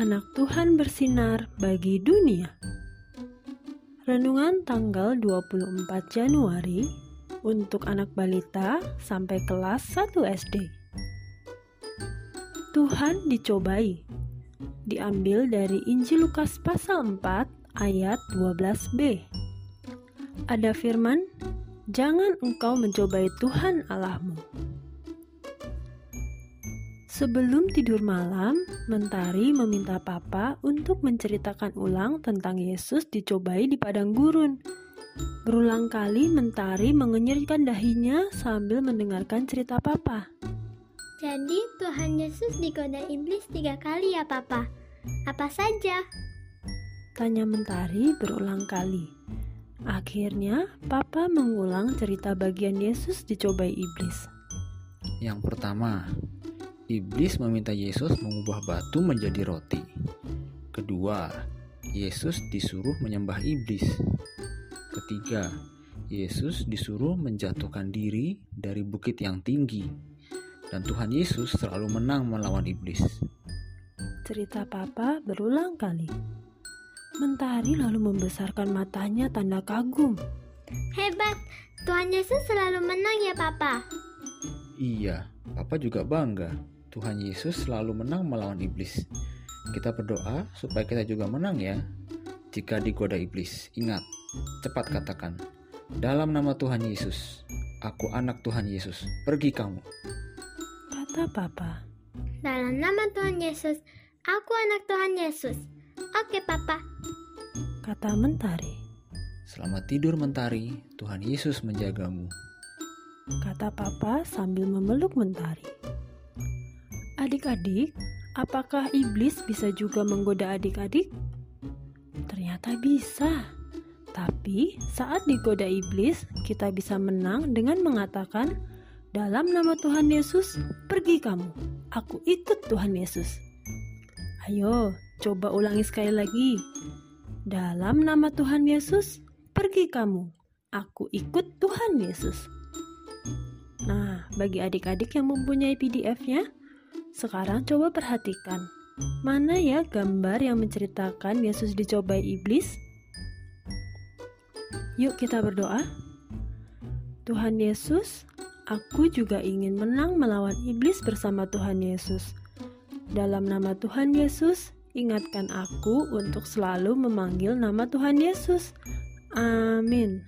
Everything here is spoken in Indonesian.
Anak Tuhan bersinar bagi dunia. Renungan tanggal 24 Januari untuk anak balita sampai kelas 1 SD. Tuhan dicobai. Diambil dari Injil Lukas pasal 4 ayat 12b. Ada firman, "Jangan engkau mencobai Tuhan Allahmu." Sebelum tidur malam, Mentari meminta Papa untuk menceritakan ulang tentang Yesus dicobai di padang gurun. Berulang kali Mentari mengenyirkan dahinya sambil mendengarkan cerita Papa. Jadi Tuhan Yesus digoda iblis tiga kali ya Papa? Apa saja? Tanya Mentari berulang kali. Akhirnya Papa mengulang cerita bagian Yesus dicobai iblis. Yang pertama, Iblis meminta Yesus mengubah batu menjadi roti. Kedua, Yesus disuruh menyembah iblis. Ketiga, Yesus disuruh menjatuhkan diri dari bukit yang tinggi. Dan Tuhan Yesus selalu menang melawan iblis. Cerita Papa berulang kali. Mentari lalu membesarkan matanya tanda kagum. Hebat, Tuhan Yesus selalu menang ya Papa. Iya, Papa juga bangga. Tuhan Yesus selalu menang melawan iblis. Kita berdoa supaya kita juga menang ya. Jika digoda iblis, ingat, cepat katakan, dalam nama Tuhan Yesus, aku anak Tuhan Yesus, pergi kamu. Kata Papa. Dalam nama Tuhan Yesus, aku anak Tuhan Yesus. Oke Papa. Kata Mentari. Selamat tidur Mentari, Tuhan Yesus menjagamu. Kata Papa sambil memeluk Mentari. Adik-adik, apakah iblis bisa juga menggoda adik-adik? Ternyata bisa. Tapi saat digoda iblis, kita bisa menang dengan mengatakan, "Dalam nama Tuhan Yesus, pergi kamu. Aku ikut Tuhan Yesus." Ayo, coba ulangi sekali lagi. Dalam nama Tuhan Yesus, pergi kamu. Aku ikut Tuhan Yesus. Nah, bagi adik-adik yang mempunyai PDF-nya, sekarang coba perhatikan, mana ya gambar yang menceritakan Yesus dicobai iblis? Yuk kita berdoa. Tuhan Yesus, aku juga ingin menang melawan iblis bersama Tuhan Yesus. Dalam nama Tuhan Yesus, ingatkan aku untuk selalu memanggil nama Tuhan Yesus. Amin.